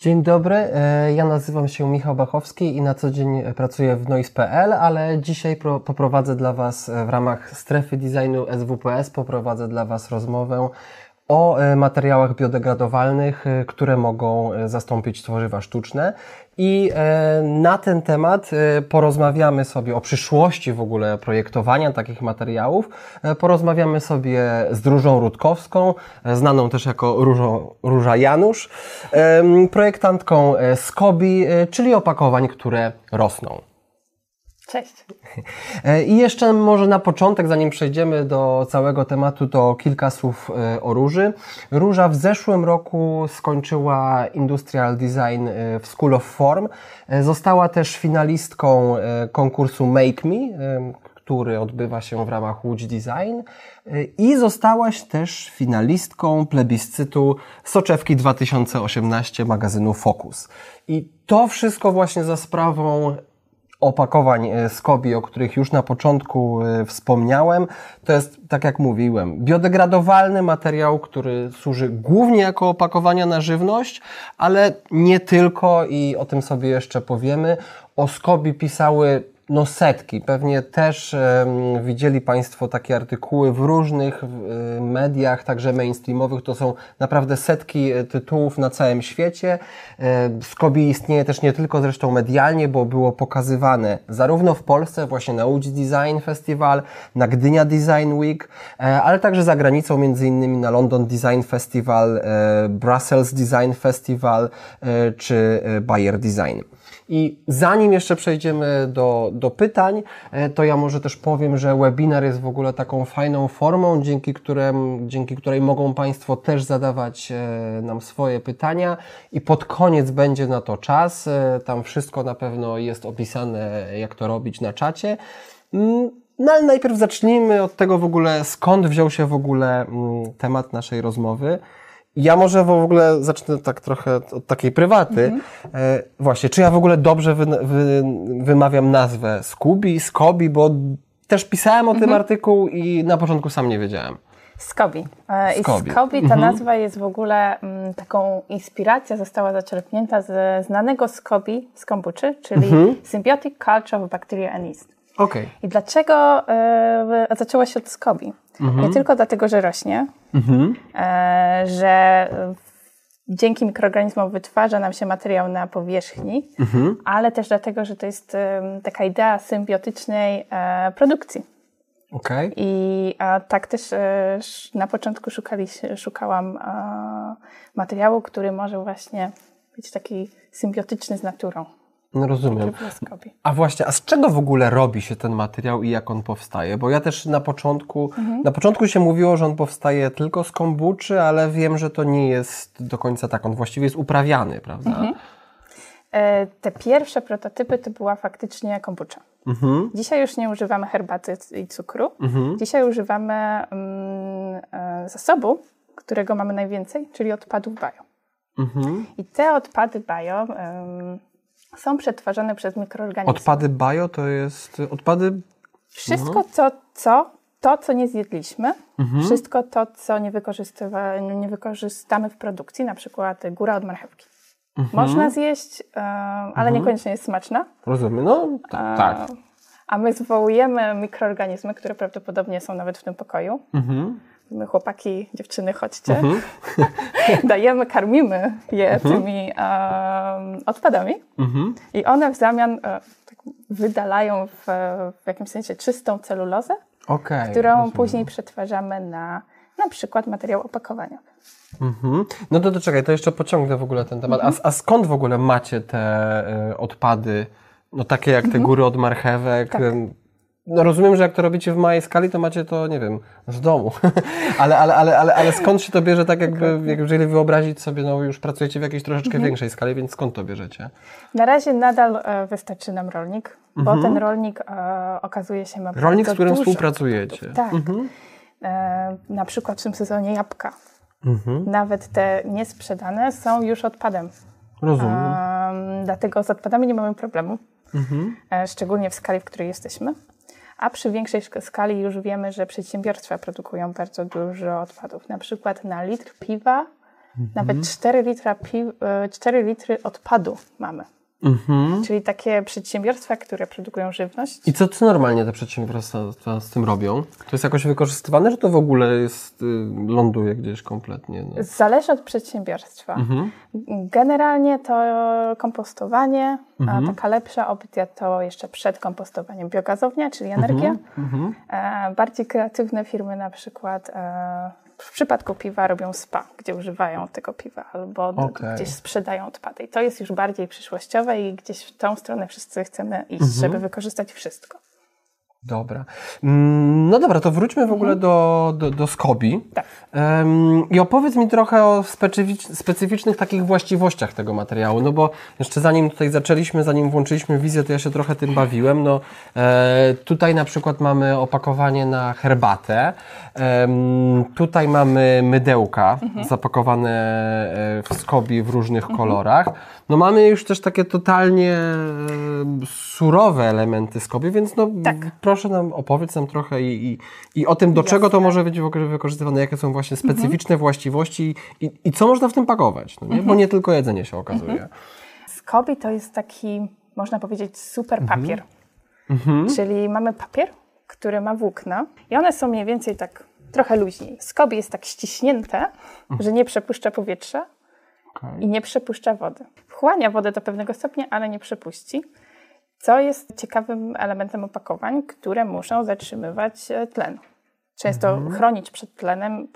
Dzień dobry, e, ja nazywam się Michał Bachowski i na co dzień pracuję w Noise.pl, ale dzisiaj poprowadzę dla Was e, w ramach strefy designu SWPS, poprowadzę dla Was rozmowę o e, materiałach biodegradowalnych, e, które mogą e, zastąpić tworzywa sztuczne. I na ten temat porozmawiamy sobie o przyszłości w ogóle projektowania takich materiałów. Porozmawiamy sobie z Różą Rutkowską, znaną też jako Róża Janusz, projektantką Skobi, czyli opakowań, które rosną. Cześć. E, I jeszcze może na początek, zanim przejdziemy do całego tematu, to kilka słów e, o Róży. Róża w zeszłym roku skończyła Industrial Design e, w School of Form. Została też finalistką konkursu Make Me, który odbywa się w ramach Łódź Design i zostałaś też finalistką plebiscytu Soczewki 2018 magazynu Focus. I to wszystko właśnie za sprawą opakowań e, SCOBI, o których już na początku e, wspomniałem, to jest, tak jak mówiłem, biodegradowalny materiał, który służy głównie jako opakowania na żywność, ale nie tylko i o tym sobie jeszcze powiemy. O SCOBI pisały no setki. Pewnie też widzieli Państwo takie artykuły w różnych y, mediach, także mainstreamowych. To są naprawdę setki e, tytułów na całym świecie. E, Skobi istnieje też nie tylko zresztą medialnie, bo było pokazywane zarówno w Polsce, właśnie na Łódź Design Festival, na Gdynia Design Week, e, ale także za granicą, między innymi na London Design Festival, Brussels Design Festival czy Bayer Design. I zanim jeszcze przejdziemy do, do pytań, e, to ja może też powiem, że webinar jest w ogóle taką fajną formą, dzięki, którym, dzięki której mogą Państwo też zadawać e, nam swoje pytania i pod koniec będzie na to czas. E, tam wszystko na pewno jest opisane, jak to robić na czacie. Mm, no ale najpierw zacznijmy od tego w ogóle, skąd wziął się w ogóle mm, temat naszej rozmowy. Ja może w ogóle zacznę tak trochę od takiej prywaty. Mhm. E, właśnie, czy ja w ogóle dobrze wy, wy, wymawiam nazwę Skubi, Skobi, bo też pisałem o mhm. tym artykuł i na początku sam nie wiedziałem. Skobi. E, I Skobi, Skobi ta mhm. nazwa jest w ogóle m, mm, taką inspiracja, została zaczerpnięta ze znanego Skobi z kombuczy, czyli mhm. Symbiotic Culture of Bacteria and Yeast. Okay. I dlaczego e, zaczęło się od Skobi? Mhm. Nie tylko dlatego, że rośnie, mhm. e, że dzięki mikroorganizmom wytwarza nam się materiał na powierzchni, mhm. ale też dlatego, że to jest e, taka idea symbiotycznej produkcji. Okay. I a tak też e, na początku szukali, szukałam e, materiału, który może właśnie być taki symbiotyczny z naturą. No rozumiem. A właśnie, a z czego w ogóle robi się ten materiał i jak on powstaje? Bo ja też na początku, mhm. na początku się mówiło, że on powstaje tylko z kombuczy, ale wiem, że to nie jest do końca tak. On właściwie jest uprawiany, prawda? Mhm. E, te pierwsze prototypy to była faktycznie kombucza. Mhm. Dzisiaj już nie używamy herbaty i cukru. Mhm. Dzisiaj używamy mm, e, zasobu, którego mamy najwięcej, czyli odpadów bio. Mhm. I te odpady bio są przetwarzane przez mikroorganizmy. Odpady bio to jest odpady. Wszystko no. to, co, to, co nie zjedliśmy, mhm. wszystko to, co nie, nie wykorzystamy w produkcji, na przykład góra od marchewki. Mhm. Można zjeść, e, ale mhm. niekoniecznie jest smaczna. Rozumiem, no tak. A my zwołujemy mikroorganizmy, które prawdopodobnie są nawet w tym pokoju. Mhm my chłopaki, dziewczyny, chodźcie. Mhm. Dajemy, karmimy je mhm. tymi um, odpadami mhm. i one w zamian um, tak wydalają w, w jakimś sensie czystą celulozę, okay, którą rozumiem. później przetwarzamy na na przykład materiał opakowaniowy. Mhm. No to, to czekaj, to jeszcze pociągnę w ogóle ten temat. A, a skąd w ogóle macie te y, odpady, no takie jak te góry od marchewek, tak no rozumiem, że jak to robicie w małej skali, to macie to, nie wiem, z domu. ale, ale, ale, ale, ale skąd się to bierze, tak jakby, jak jeżeli wyobrazić sobie, no już pracujecie w jakiejś troszeczkę mhm. większej skali, więc skąd to bierzecie? Na razie nadal e, wystarczy nam rolnik, bo mhm. ten rolnik e, okazuje się ma Rolnik, z którym współpracujecie. Produktów. Tak. Mhm. E, na przykład w tym sezonie jabłka. Mhm. Nawet te niesprzedane są już odpadem. Rozumiem. dlatego z odpadami nie mamy problemu. Mhm. E, szczególnie w skali, w której jesteśmy a przy większej skali już wiemy, że przedsiębiorstwa produkują bardzo dużo odpadów. Na przykład na litr piwa Nawet 4, litra pi- e, 4 litry odpadu mamy. Mhm. Czyli takie przedsiębiorstwa, które produkują żywność. I co, co normalnie te przedsiębiorstwa z tym robią? To jest jakoś wykorzystywane, czy to w ogóle jest, y, ląduje gdzieś kompletnie? No? Zależy od przedsiębiorstwa. Mhm. Generalnie to kompostowanie, a taka lepsza opcja to jeszcze przed kompostowaniem biogazownia, czyli energia. Mhm. E, bardziej kreatywne firmy na przykład e, w przypadku piwa robią spa, gdzie używają tego piwa albo Okej. gdzieś sprzedają odpady. I to jest już bardziej przyszłościowe i gdzieś w tą stronę wszyscy chcemy iść, żeby wykorzystać wszystko. Dobra. Mm, No dobra, to wróćmy w ogóle do, do, do Skobi. Tak. Em, I opowiedz mi trochę o specyficz, specyficznych takich właściwościach tego materiału, no bo jeszcze zanim tutaj zaczęliśmy, zanim włączyliśmy wizję, to ja się trochę tym bawiłem. No, e, tutaj na przykład mamy opakowanie na herbatę, em, tutaj mamy mydełka zapakowane e, w Skobi w różnych kolorach. No mamy już też takie totalnie e, surowe elementy Skobi, więc no Tak. proszę nam, opowiedz nam trochę i, i, i o tym, do czego to może być wykorzystywane, jakie są właśnie specyficzne właściwości i, i co można w tym pakować, no nie? bo nie tylko jedzenie się okazuje. Skobi to jest taki, można powiedzieć, super papier. Czyli mamy papier, który ma włókna i one są mniej więcej tak trochę luźniej. Skobi jest tak ściśnięte, że nie przepuszcza powietrza Okej. i nie przepuszcza wody. Wchłania wodę do pewnego stopnia, ale nie przepuści. Co jest ciekawym elementem opakowań, które muszą zatrzymywać e, tlen. Często chronić przed tlenem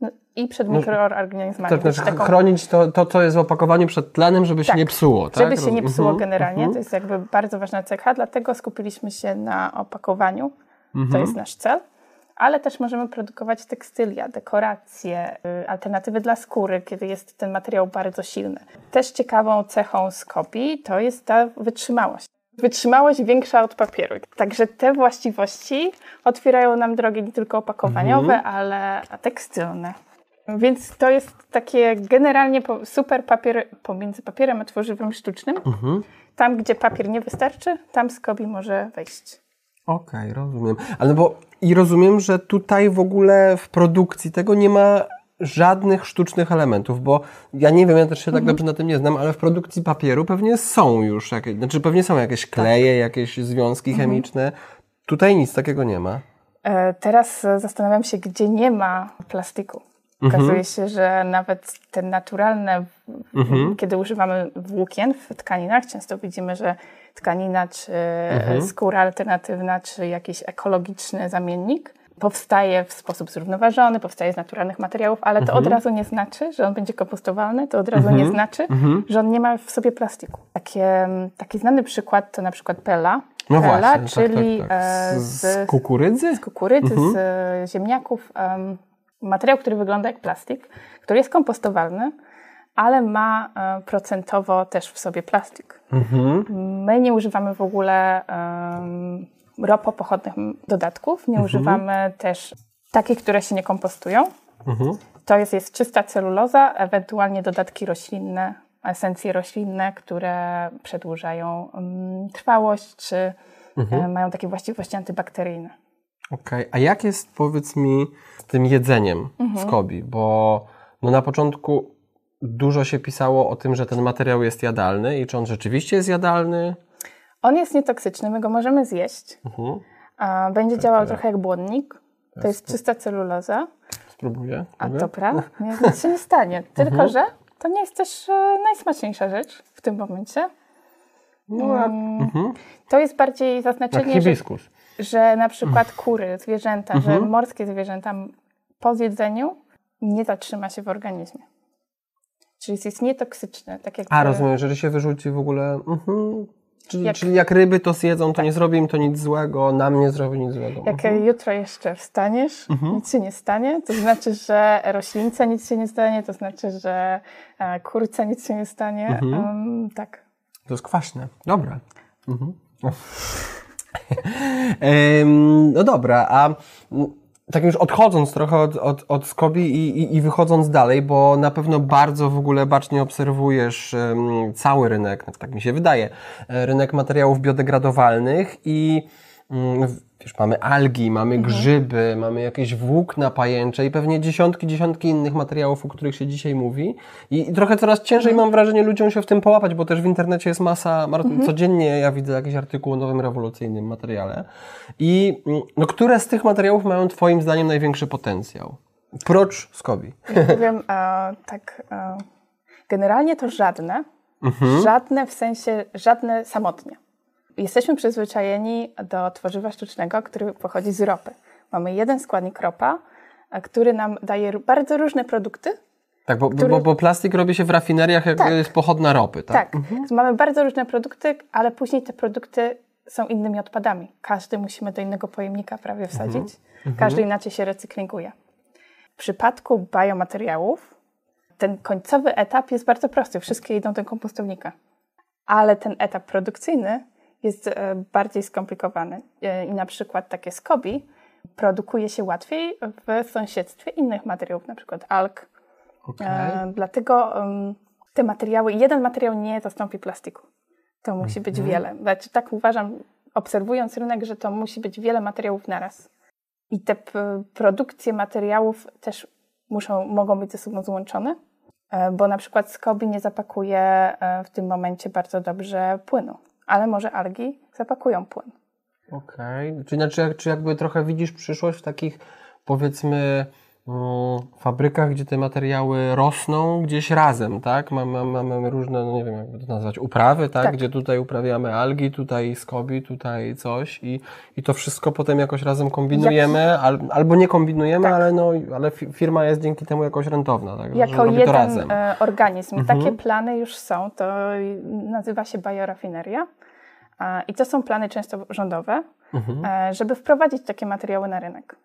no, i przed mikroorganizmami. Tak, znaczy taką- chronić to, to, co jest w opakowaniu przed tlenem, żeby się Tak, nie psuło, tak? Żeby się nie psuło Mhm, generalnie, mhm. to jest jakby bardzo ważna cecha, dlatego skupiliśmy się na opakowaniu, Mhm. to jest nasz cel, ale też możemy produkować tekstylia, dekoracje, y, alternatywy dla skóry, kiedy jest ten materiał bardzo silny. Też ciekawą cechą skopii to jest ta wytrzymałość. Wytrzymałość większa od papieru. Także te właściwości otwierają nam drogi nie tylko opakowaniowe, Mhm. ale tekstylne. Więc to jest takie generalnie super papier pomiędzy papierem a tworzywem sztucznym. Mhm. Tam, gdzie papier nie wystarczy, tam skobi może wejść. Okej, rozumiem. Ale no bo i rozumiem, że tutaj w ogóle w produkcji tego nie ma żadnych sztucznych elementów, bo ja nie wiem, ja też się tak dobrze na tym nie znam, ale w produkcji papieru pewnie są już jakieś, znaczy pewnie są jakieś kleje, jakieś związki chemiczne. Tutaj nic takiego nie ma. E, Teraz zastanawiam się, gdzie nie ma plastiku. Okazuje się, że nawet te naturalne, w- kiedy używamy włókien w tkaninach, często widzimy, że tkanina, czy e, skóra alternatywna, czy jakiś ekologiczny zamiennik powstaje w sposób zrównoważony, powstaje z naturalnych materiałów, ale to od razu nie znaczy, że on będzie kompostowalny, to od razu nie znaczy, że on nie ma w sobie plastiku. Takie, taki znany przykład to na przykład pela. No pela, właśnie, czyli tak, tak, tak. e, Z, z kukurydzy? z kukurydzy, z e, ziemniaków. em, materiał, który wygląda jak plastik, który jest kompostowalny, ale ma e, procentowo też w sobie plastik. My nie używamy w ogóle um, ropopochodnych dodatków, nie używamy też takich, które się nie kompostują. To jest, jest czysta celuloza, ewentualnie dodatki roślinne, esencje roślinne, które przedłużają mm, trwałość, czy e, mają takie właściwości antybakteryjne. Okej, a jak jest, powiedz mi, z tym jedzeniem Mhm. w Kobi? Bo no na początku dużo się pisało o tym, że ten materiał jest jadalny i czy on rzeczywiście jest jadalny? On jest nietoksyczny, my go możemy zjeść. Mhm. A będzie działał trochę jak błonnik. To jest czysta celuloza. Spróbuję. A dobra, nie, nic się nie stanie. Tylko, że to nie jest też e, najsmaczniejsza rzecz w tym momencie. No, jak- Mm, To jest bardziej jak zaznaczenie, że, hibiskus. że na przykład kury, zwierzęta, że morskie zwierzęta po zjedzeniu nie zatrzyma się w organizmie. Czyli jest nietoksyczny. Tak jak A, rozumiem, jeżeli się wyrzuci w ogóle... Mhm. Czyli, Jak- czyli jak ryby to zjedzą, to nie zrobi im to nic złego, nam nie zrobi nic złego. Jak jutro jeszcze wstaniesz, nic się nie stanie, to znaczy, że roślince nic się nie stanie, to znaczy, że e, kurce nic się nie stanie. Em, tak. To jest kwaśne. Dobra. Mhm. No dobra, a tak już odchodząc trochę od, od, od Skobi i, i, i wychodząc dalej, bo na pewno bardzo w ogóle bacznie obserwujesz em, cały rynek, tak mi się wydaje, e, rynek materiałów biodegradowalnych i mm, mamy algi, mamy Mhm. grzyby, mamy jakieś włókna pajęcze i pewnie dziesiątki, dziesiątki innych materiałów, o których się dzisiaj mówi. I, i trochę coraz ciężej Mhm. mam wrażenie ludziom się w tym połapać, bo też w internecie jest masa, Mhm. codziennie ja widzę jakiś artykuł o nowym rewolucyjnym materiale. I mm, no, które z tych materiałów mają Twoim zdaniem największy potencjał? Procz Skobi. Ja powiem e, tak, e, generalnie to żadne. Żadne w sensie, żadne samotnie. Jesteśmy przyzwyczajeni do tworzywa sztucznego, który pochodzi z ropy. Mamy jeden składnik ropa, e, który nam daje bardzo różne produkty. Tak, bo, Który- bo, bo plastik robi się w rafineriach, jak Tak. jest pochodna ropy, tak? Tak, mamy bardzo różne produkty, ale później te produkty są innymi odpadami. Każdy musimy do innego pojemnika prawie wsadzić. Każdy inaczej się recyklinguje. W przypadku biomateriałów ten końcowy etap jest bardzo prosty. Wszystkie idą do kompostownika. Ale ten etap produkcyjny jest e, bardziej skomplikowany. E, I na przykład takie skobi produkuje się łatwiej w sąsiedztwie innych materiałów, na przykład alg. Okej. E, dlatego em, te materiały, jeden materiał nie zastąpi plastiku. To musi być wiele. Znaczy, tak uważam, obserwując rynek, że to musi być wiele materiałów naraz. I te produkcje materiałów też muszą, mogą być ze sobą złączone, bo na przykład Skobi nie zapakuje w tym momencie bardzo dobrze płynu, ale może algi zapakują płyn. Okej. Czy, znaczy, czy jakby trochę widzisz przyszłość w takich, powiedzmy, mm, fabrykach, gdzie te materiały rosną gdzieś razem, tak? Mamy, mamy różne, no nie wiem, jakby to nazwać, uprawy, tak? Tak. Gdzie tutaj uprawiamy algi, tutaj skobi, tutaj coś i, i to wszystko potem jakoś razem kombinujemy, al, albo nie kombinujemy, Tak. ale, no, ale fi- firma jest dzięki temu jakoś rentowna, tak? Jako jeden e, organizm. I takie plany już są. To nazywa się biorafineria. E, I to są plany często rządowe, e, żeby wprowadzić takie materiały na rynek.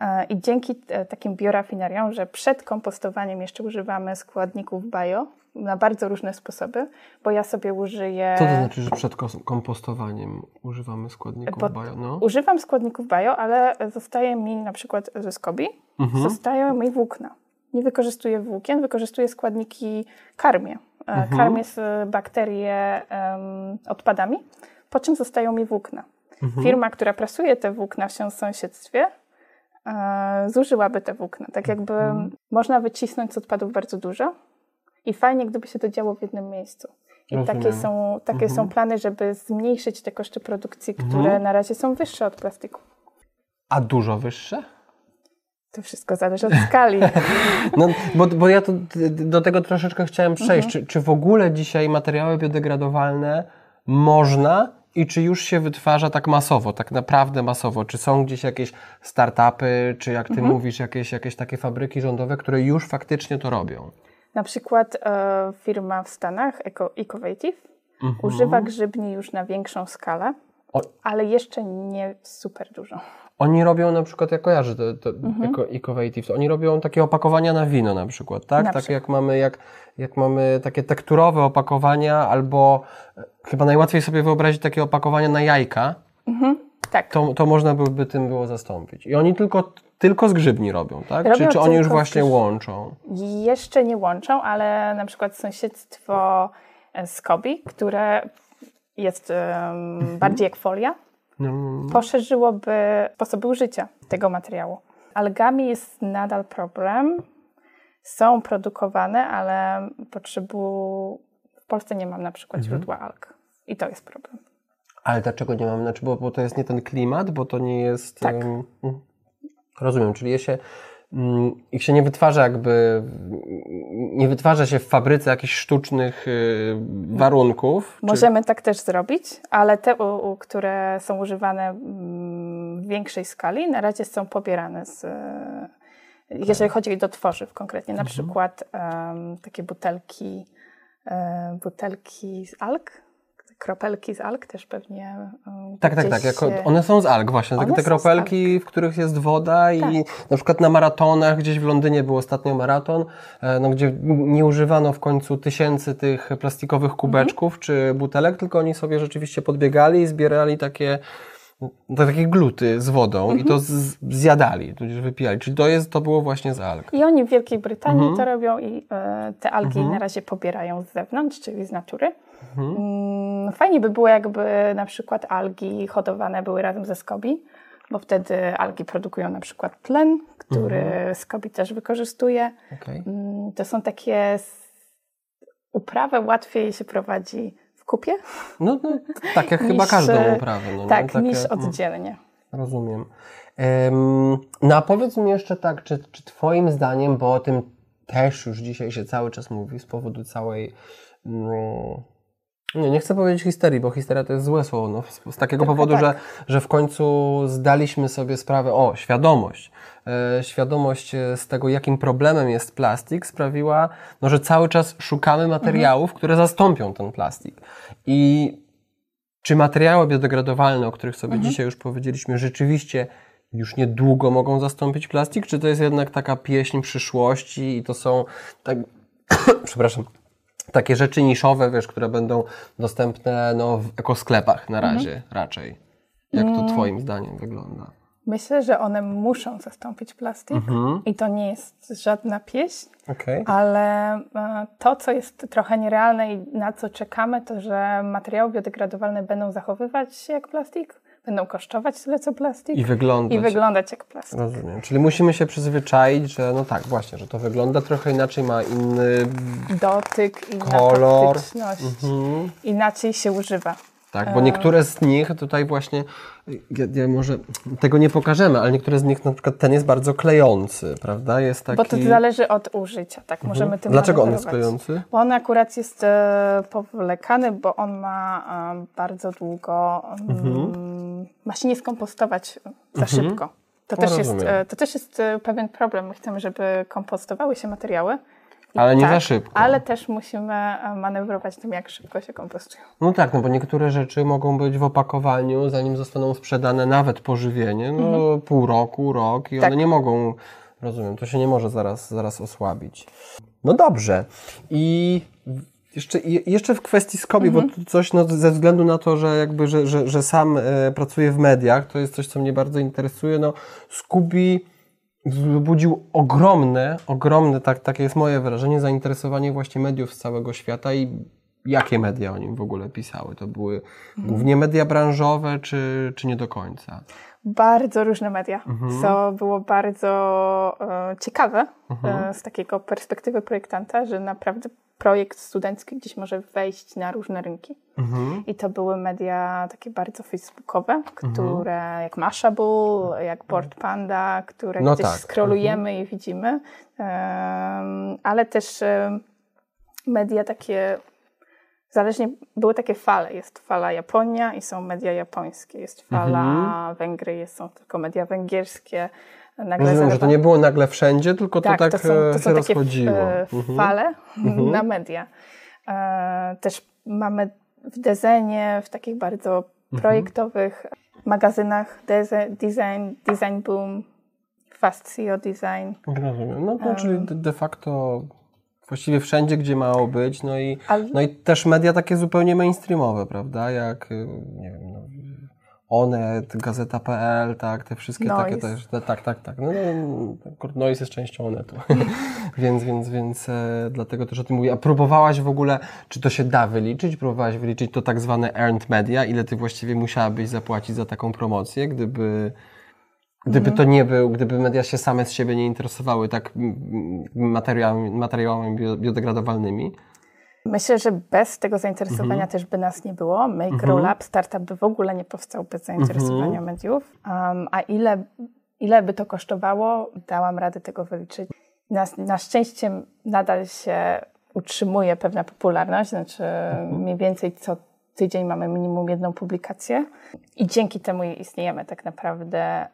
E, I dzięki takim biorafineriom, że przed kompostowaniem jeszcze używamy składników bio na bardzo różne sposoby, bo ja sobie użyję... Co to znaczy, że przed kompostowaniem używamy składników Bo- bio? No? Używam składników bio, ale zostaje mi na przykład ze skobi, Mhm. zostają mi włókna. Nie wykorzystuję włókien, wykorzystuję składniki karmię. E, Mhm. Karmię bakterie em, odpadami, po czym zostają mi włókna. Mhm. Firma, która prasuje te włókna w sąsiedztwie, e, zużyłaby te włókna. Tak jakby Mhm. można wycisnąć z odpadów bardzo dużo i fajnie, gdyby się to działo w jednym miejscu. I takie, Rozumiem. są, takie Mhm. są plany, żeby zmniejszyć te koszty produkcji, które na razie są wyższe od plastiku. A dużo wyższe? To wszystko zależy od skali. No, bo, bo ja to, do tego troszeczkę chciałem przejść. Mhm. Czy, czy w ogóle dzisiaj materiały biodegradowalne można i czy już się wytwarza tak masowo, tak naprawdę masowo? Czy są gdzieś jakieś startupy, czy jak ty Mhm. mówisz, jakieś, jakieś takie fabryki rządowe, które już faktycznie to robią? Na przykład e, firma w Stanach, Eco, Ecovative, używa grzybni już na większą skalę, Mhm. O- ale jeszcze nie super dużo. Oni robią na przykład, ja kojarzę to, to Mhm. Eco, oni robią takie opakowania na wino na przykład, tak? Na takie jak mamy, jak, jak mamy takie tekturowe opakowania, albo e, chyba najłatwiej sobie wyobrazić takie opakowania na jajka, Tak. to, to można byłoby tym było zastąpić. I oni tylko, tylko z grzybni robią, tak? Robią czy, czy oni już z właśnie łączą? Jeszcze nie łączą, ale na przykład sąsiedztwo e, Skobi, które jest em, bardziej jak folia, poszerzyłoby sposoby użycia tego materiału. Algami jest nadal problem. Są produkowane, ale potrzebu... w Polsce nie mam na przykład źródła alg. I to jest problem. ale dlaczego nie mamy? Znaczy, bo, bo to jest nie ten klimat, bo to nie jest... Tak. mm, rozumiem, czyli je się, ich się nie wytwarza jakby, nie wytwarza się w fabryce jakichś sztucznych y, warunków. czy- Możemy tak też zrobić, ale te, które są używane mm, w większej skali, na razie są pobierane z, e, jeżeli chodzi do tworzyw konkretnie, na przykład em, takie butelki, e, butelki z alg, kropelki z alg też pewnie em, Tak, tak, tak. Jako, one są z alg właśnie. One te kropelki, w których jest woda i Tak. na przykład na maratonach, gdzieś w Londynie był ostatnio maraton, e, no, gdzie nie używano w końcu tysięcy tych plastikowych kubeczków czy butelek, tylko oni sobie rzeczywiście podbiegali i zbierali takie to takie gluty z wodą i to z, zjadali, tudzież wypijali. Czyli to, jest, to było właśnie z alg. I oni w Wielkiej Brytanii Mhm. to robią i e, te algi na razie pobierają z zewnątrz, czyli z natury. Mm, mm, fajnie by było, jakby na przykład algi hodowane były razem ze SCOBY, bo wtedy algi produkują na przykład tlen, który mhm. Też wykorzystuje. Okay. Mm, to są takie uprawę łatwiej się prowadzi w kupie. No, no tak jak chyba każdą uprawę. No, tak, Takie, niż oddzielnie. Rozumiem. Um, no a powiedz mi jeszcze tak, czy, czy Twoim zdaniem, bo o tym też już dzisiaj się cały czas mówi z powodu całej. No, nie, nie chcę powiedzieć histerii, bo histeria to jest złe słowo. No, z, takiego powodu, tak. że, że w końcu zdaliśmy sobie sprawę, o, świadomość. E, świadomość e, z tego, jakim problemem jest plastik, sprawiła, no, że cały czas szukamy materiałów, mhm. które zastąpią ten plastik. I czy materiały biodegradowalne, o których sobie mhm. dzisiaj już powiedzieliśmy, rzeczywiście już niedługo mogą zastąpić plastik, czy to jest jednak taka pieśń przyszłości i to są tak, przepraszam, takie rzeczy niszowe, wiesz, które będą dostępne no, w ekosklepach na razie mhm. raczej. Jak to mm. Twoim zdaniem wygląda? Myślę, że one muszą zastąpić plastik mhm. i to nie jest żadna pieśń, okay. ale e, to, co jest trochę nierealne i na co czekamy, to że materiały biodegradowalne będą zachowywać się jak plastik, będą kosztować tyle co plastik i wyglądać, i wyglądać jak plastik. Rozumiem. Czyli musimy się przyzwyczaić, że no tak, właśnie, że to wygląda trochę inaczej, ma inny dotyk, inna kolor, mhm. inaczej się używa. Tak, bo niektóre z nich tutaj właśnie, ja, ja, może tego nie pokażemy, ale niektóre z nich, na przykład ten jest bardzo klejący, prawda? Jest taki... Bo to zależy od użycia, tak, możemy mhm. tym Dlaczego on jest klejący? Bo on akurat jest e, powlekany, bo on ma e, bardzo długo, mhm. Mm, ma się nie skompostować za mhm. szybko. To, no, też jest, e, to też jest e, pewien problem. My chcemy, żeby kompostowały się materiały, ale nie tak, za szybko. Ale też musimy e, manewrować tym, jak szybko się kompostują. No tak, no bo niektóre rzeczy mogą być w opakowaniu, zanim zostaną sprzedane nawet pożywienie, no mhm. pół roku, rok i tak. one nie mogą, rozumiem, to się nie może zaraz, zaraz osłabić. No dobrze. I jeszcze, jeszcze w kwestii Skobi, mhm. bo coś no, ze względu na to, że jakby, że, że, że sam e, pracuję w mediach, to jest coś, co mnie bardzo interesuje. No, Skubi wzbudził ogromne, ogromne, tak, takie jest moje wrażenie, zainteresowanie właśnie mediów z całego świata i jakie media o nim w ogóle pisały? To były mhm. głównie media branżowe, czy, czy nie do końca? Bardzo różne media, mhm. co było bardzo e, ciekawe mhm. e, z takiego perspektywy projektanta, że naprawdę projekt studencki gdzieś może wejść na różne rynki. Mhm. I to były media takie bardzo facebookowe, mhm. które mhm. jak Mashable, jak Board Panda, które no gdzieś tak. scrollujemy mhm. i widzimy, um, ale też media takie zależnie, były takie fale. Jest fala Japonia i są media japońskie. Jest fala mhm. Węgry, jest, są tylko media węgierskie. Nagle Rozumiem, że to nie było nagle wszędzie, tylko tak, to tak to są, to są się rozchodziło. Takie mhm. fale mhm. na media. E, też mamy w Dezenie, w takich bardzo mhm. projektowych magazynach Design, Design Boom, Fast CEO Design. Rozumiem. No to czyli de facto właściwie wszędzie, gdzie mało być, no i, Ale... no i też media takie zupełnie mainstreamowe, prawda, jak, y, nie wiem, no, Onet, Gazeta.pl, tak, te wszystkie Noise. takie też, te, tak, tak, tak. No, no, Noise jest częścią Onetu, więc, więc, więc e, dlatego też o tym mówię. A próbowałaś w ogóle, czy to się da wyliczyć? Próbowałaś wyliczyć to tak zwane earned media, ile ty właściwie musiałabyś zapłacić za taką promocję, gdyby, gdyby mhm. to nie był, gdyby media się same z siebie nie interesowały tak materiałami, materiałami biodegradowalnymi? Myślę, że bez tego zainteresowania mhm. też by nas nie było. Make mhm. Lab, startup by w ogóle nie powstał bez zainteresowania mhm. mediów. Um, a ile, ile by to kosztowało, dałam radę tego wyliczyć. Na, na szczęście nadal się utrzymuje pewna popularność, znaczy mhm. mniej więcej co tydzień mamy minimum jedną publikację i dzięki temu istniejemy tak naprawdę.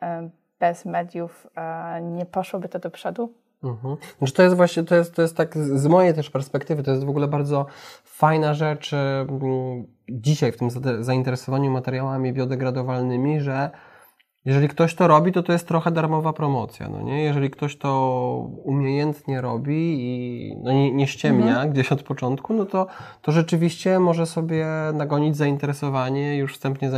Bez mediów e, nie poszłoby to do przodu. Mhm. Znaczy to jest właśnie, to jest, to jest tak z mojej też perspektywy, to jest w ogóle bardzo fajna rzecz dzisiaj w tym zainteresowaniu materiałami biodegradowalnymi, że jeżeli ktoś to robi, to to jest trochę darmowa promocja, no nie? Jeżeli ktoś to umiejętnie robi i no nie, nie ściemnia mhm. gdzieś od początku, no to, to rzeczywiście może sobie nagonić zainteresowanie już wstępnie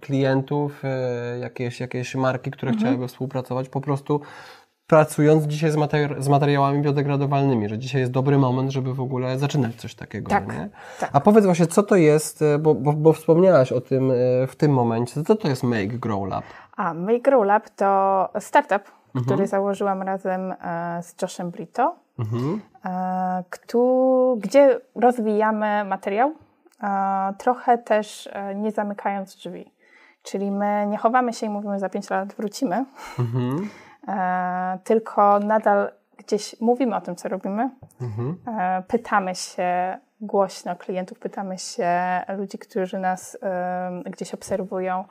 klientów, e, jakieś, jakieś marki, które mhm. chciałyby współpracować, po prostu pracując dzisiaj z, materi z, materiałami biodegradowalnymi, że dzisiaj jest dobry moment, żeby w ogóle zaczynać coś takiego. Tak, nie? tak. A powiedz właśnie, co to jest, e, bo, bo, bo wspomniałaś o tym e, w tym momencie, co to jest Make Grow Lab? A, Make Grow Lab to startup, mhm. który założyłam razem e, z Joshem Brito, mhm. gdzie rozwijamy materiał, trochę też nie zamykając drzwi. Czyli my nie chowamy się i mówimy, za 5 lat wrócimy, mhm. E, tylko nadal gdzieś mówimy o tym, co robimy. Mhm. E, pytamy się głośno klientów, pytamy się ludzi, którzy nas gdzieś obserwują,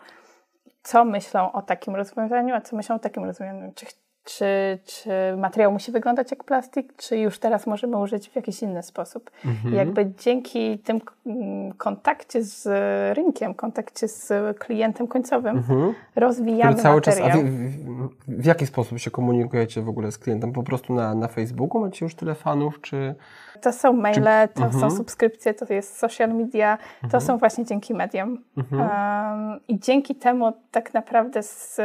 co myślą o takim rozwiązaniu, a co myślą o takim rozwiązaniu. Czy czy, czy materiał musi wyglądać jak plastik, czy już teraz możemy użyć w jakiś inny sposób. Mhm. Jakby dzięki tym kontakcie z rynkiem, kontakcie z klientem końcowym mhm. rozwijamy Który cały materiał. Czas, a w, w, jaki sposób się komunikujecie w ogóle z klientem? Po prostu na, na Facebooku macie już tyle fanów, czy... To są maile, czy... to mhm. są subskrypcje, to jest social media, to mhm. są właśnie dzięki medium. Um, I dzięki temu tak naprawdę z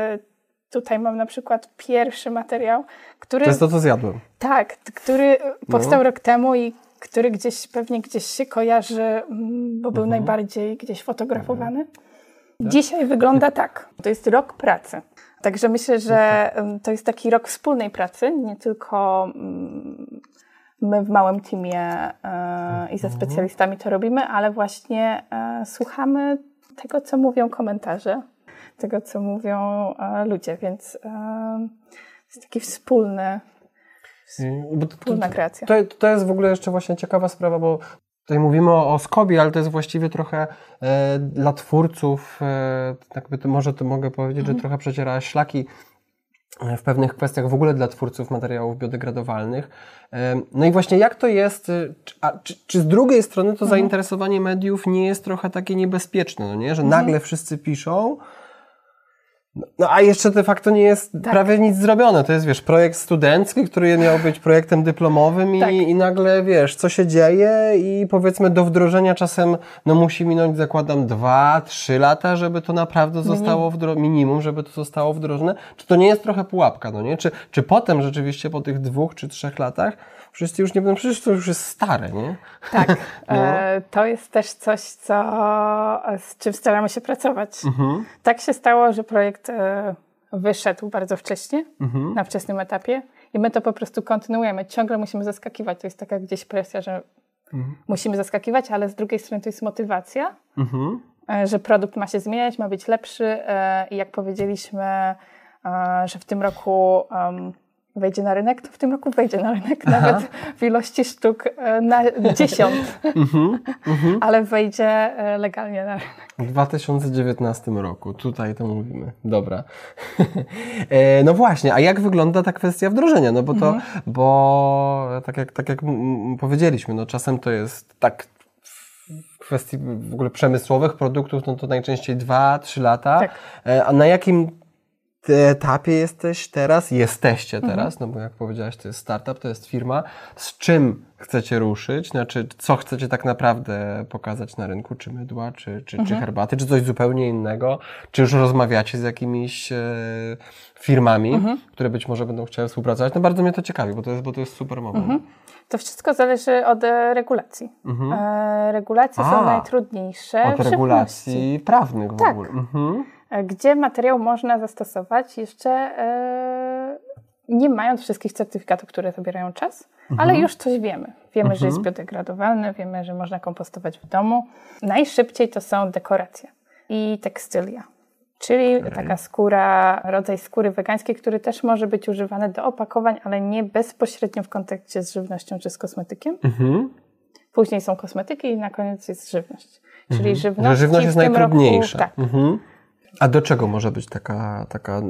Tutaj mam na przykład pierwszy materiał, który... To jest to, co zjadłem. Tak, który powstał no. rok temu i który gdzieś, pewnie gdzieś się kojarzy, mm, bo był mhm. najbardziej gdzieś fotografowany. Mhm. Dzisiaj wygląda tak. To jest rok pracy. Także myślę, że mhm. to jest taki rok wspólnej pracy, nie tylko mm, my w małym teamie e, i ze mhm. specjalistami to robimy, ale właśnie e, słuchamy tego, co mówią komentarze tego, co mówią e, ludzie, więc e, jest taki wspólny, mm, wspólna kreacja. To, to jest w ogóle jeszcze właśnie ciekawa sprawa, bo Tutaj mówimy o, o Skobi, ale to jest właściwie trochę e, dla twórców, e, jakby to może to mogę powiedzieć, mhm. że trochę przeciera szlaki e, w pewnych kwestiach w ogóle dla twórców materiałów biodegradowalnych. E, no i właśnie jak to jest, czy, a, czy, czy z drugiej strony to mhm. zainteresowanie mediów nie jest trochę takie niebezpieczne, no nie? że mhm. nagle wszyscy piszą, no a jeszcze de facto nie jest tak. prawie nic zrobione. To jest, wiesz, projekt studencki, który miał być projektem dyplomowym i, tak. i nagle, wiesz, co się dzieje i powiedzmy do wdrożenia czasem, no musi minąć, zakładam, dwa, trzy lata, żeby to naprawdę zostało wdrożone, minimum, żeby to zostało wdrożone. Czy to nie jest trochę pułapka, no nie? Czy, czy potem rzeczywiście po tych dwóch czy trzech latach wszyscy już nie będą, przecież to już jest stare, nie? Tak. no. e, to jest też coś, co, z czym staramy się pracować. Mhm. Tak się stało, że projekt e, wyszedł bardzo wcześnie, mhm. na wczesnym etapie i my to po prostu kontynuujemy. Ciągle musimy zaskakiwać. To jest taka gdzieś presja, że mhm. musimy zaskakiwać, ale z drugiej strony to jest motywacja, mhm. e, że produkt ma się zmieniać, ma być lepszy e, i jak powiedzieliśmy, e, że w tym roku wejdzie na rynek, to w tym roku wejdzie na rynek, Aha. nawet w ilości sztuk e, na dziesiąt, mhm, mhm. ale wejdzie e, legalnie na rynek. W 2019 roku, tutaj to mówimy. Dobra. E, no właśnie, a jak wygląda ta kwestia wdrożenia? No bo to, mhm. bo tak jak, tak jak powiedzieliśmy, no czasem to jest tak w kwestii w ogóle przemysłowych produktów, no to najczęściej dwa, trzy lata. Tak. A na jakim etapie jesteś teraz, jesteście mhm. teraz, mhm. no bo jak powiedziałaś, to jest startup, to jest firma. Z czym chcecie ruszyć? Znaczy, co chcecie tak naprawdę pokazać na rynku? Czy mydła, czy, czy, mhm. czy herbaty, czy coś zupełnie innego? Czy już rozmawiacie z jakimiś e, firmami, mhm. które być może będą chciały współpracować? No bardzo mnie to ciekawi, bo to jest, bo to jest super moment. Mhm. To wszystko zależy od e, regulacji. Mhm. E, regulacje A, są najtrudniejsze. Od regulacji prawnych w tak. ogóle. Mhm. E, gdzie materiał można zastosować jeszcze e, nie mając wszystkich certyfikatów, które zabierają czas, mhm. ale już coś wiemy. Wiemy, mhm. że jest mhm. biodegradowalny, wiemy, że można kompostować w domu. Najszybciej to są dekoracje i tekstylia. Czyli okay. taka skóra, rodzaj skóry wegańskiej, który też może być używany do opakowań, ale nie bezpośrednio w kontakcie z żywnością czy z kosmetykiem. Mhm. Później są kosmetyki i na koniec jest żywność. Czyli mhm. żywność, żywność jest najtrudniejsza. Roku, tak. A do czego może być taka, taka, y,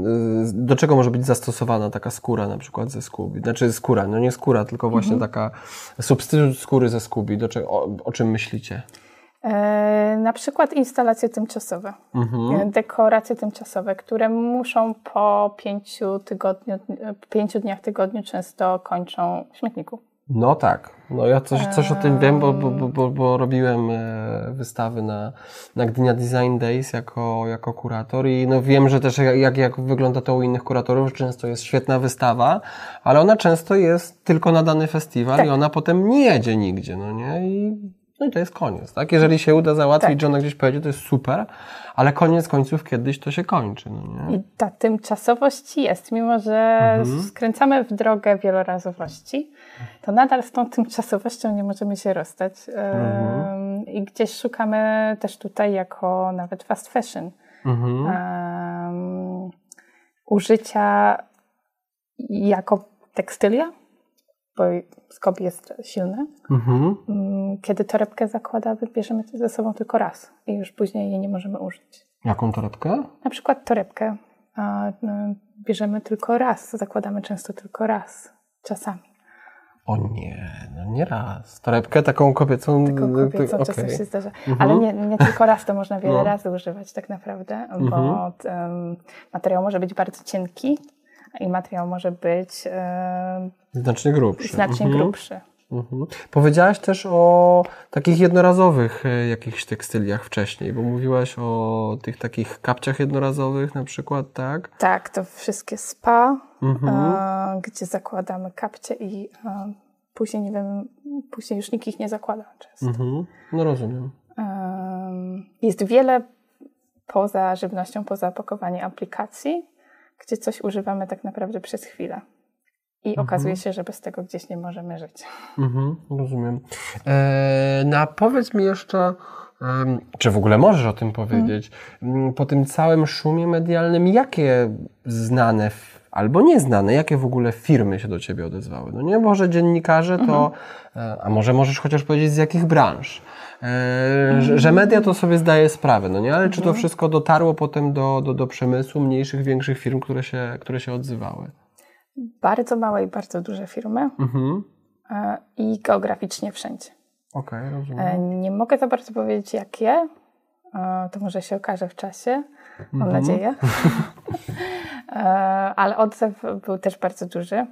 do czego może być zastosowana taka skóra na przykład ze skubi? Znaczy skóra, no nie skóra, tylko właśnie mhm. taka substytut skóry ze skubi. Do czego, o, o czym myślicie? E, na przykład instalacje tymczasowe, mhm. E, dekoracje tymczasowe, które muszą po pięciu, tygodniu, pięciu dniach tygodniu często kończą w śmietniku. No tak. No ja coś, coś o tym wiem, bo, bo, bo, bo robiłem e, wystawy na, na Gdynia Design Days jako, jako kurator i no wiem, że też jak, jak wygląda to u innych kuratorów, często jest świetna wystawa, ale ona często jest tylko na dany festiwal tak. i ona potem nie jedzie nigdzie, no nie? I, no i to jest koniec, tak? Jeżeli się uda załatwić, tak. że ona gdzieś pojedzie, to jest super, ale koniec końców kiedyś to się kończy, no nie? I ta tymczasowość jest, mimo że mhm. skręcamy w drogę wielorazowości, to nadal z tą tymczasowością nie możemy się rozstać. Mhm. I gdzieś szukamy też tutaj jako nawet fast fashion mhm. um, użycia jako tekstylia, bo skop jest silny. Mhm. Mm, kiedy torebkę zakładamy, bierzemy to ze sobą tylko raz i już później jej nie możemy użyć. Jaką torebkę? Na przykład torebkę no, bierzemy tylko raz, zakładamy często tylko raz, czasami. O nie, no nie raz. Torebkę taką kobiecą. Taką kobiecą okay. czasem się zdarza. Mhm. Ale nie, nie tylko raz, to można wiele no. razy używać tak naprawdę, bo mhm. um, materiał może być bardzo cienki i materiał może być um, znacznie grubszy. Znacznie mhm. grubszy. Mhm. Powiedziałaś też o takich jednorazowych e, jakichś tekstyliach wcześniej, bo mówiłaś o tych takich kapciach jednorazowych na przykład, tak? Tak, to wszystkie spa, mhm. a, gdzie zakładamy kapcie i później nie wiem, później już nikt ich nie zakłada często. Mhm. No rozumiem. jest wiele poza żywnością, poza opakowaniem aplikacji, gdzie coś używamy tak naprawdę przez chwilę. I mhm. okazuje się, że bez tego gdzieś nie możemy żyć. Mhm, rozumiem. E, no powiedz mi jeszcze, czy w ogóle możesz o tym powiedzieć, mhm. po tym całym szumie medialnym, jakie znane albo nieznane, jakie w ogóle firmy się do Ciebie odezwały? No nie, może dziennikarze to, mhm. E, a może możesz chociaż powiedzieć z jakich branż? E, że, że, media to sobie zdaje sprawę, no nie? Ale czy to mhm. wszystko dotarło potem do, do, do przemysłu mniejszych, większych firm, które się, które się odzywały? bardzo małe i bardzo duże firmy mhm. E, i geograficznie wszędzie. Okej, okay, rozumiem. E, nie mogę za bardzo powiedzieć jakie, to może się okaże w czasie, mam mhm. nadzieję. Ale odzew był też bardzo duży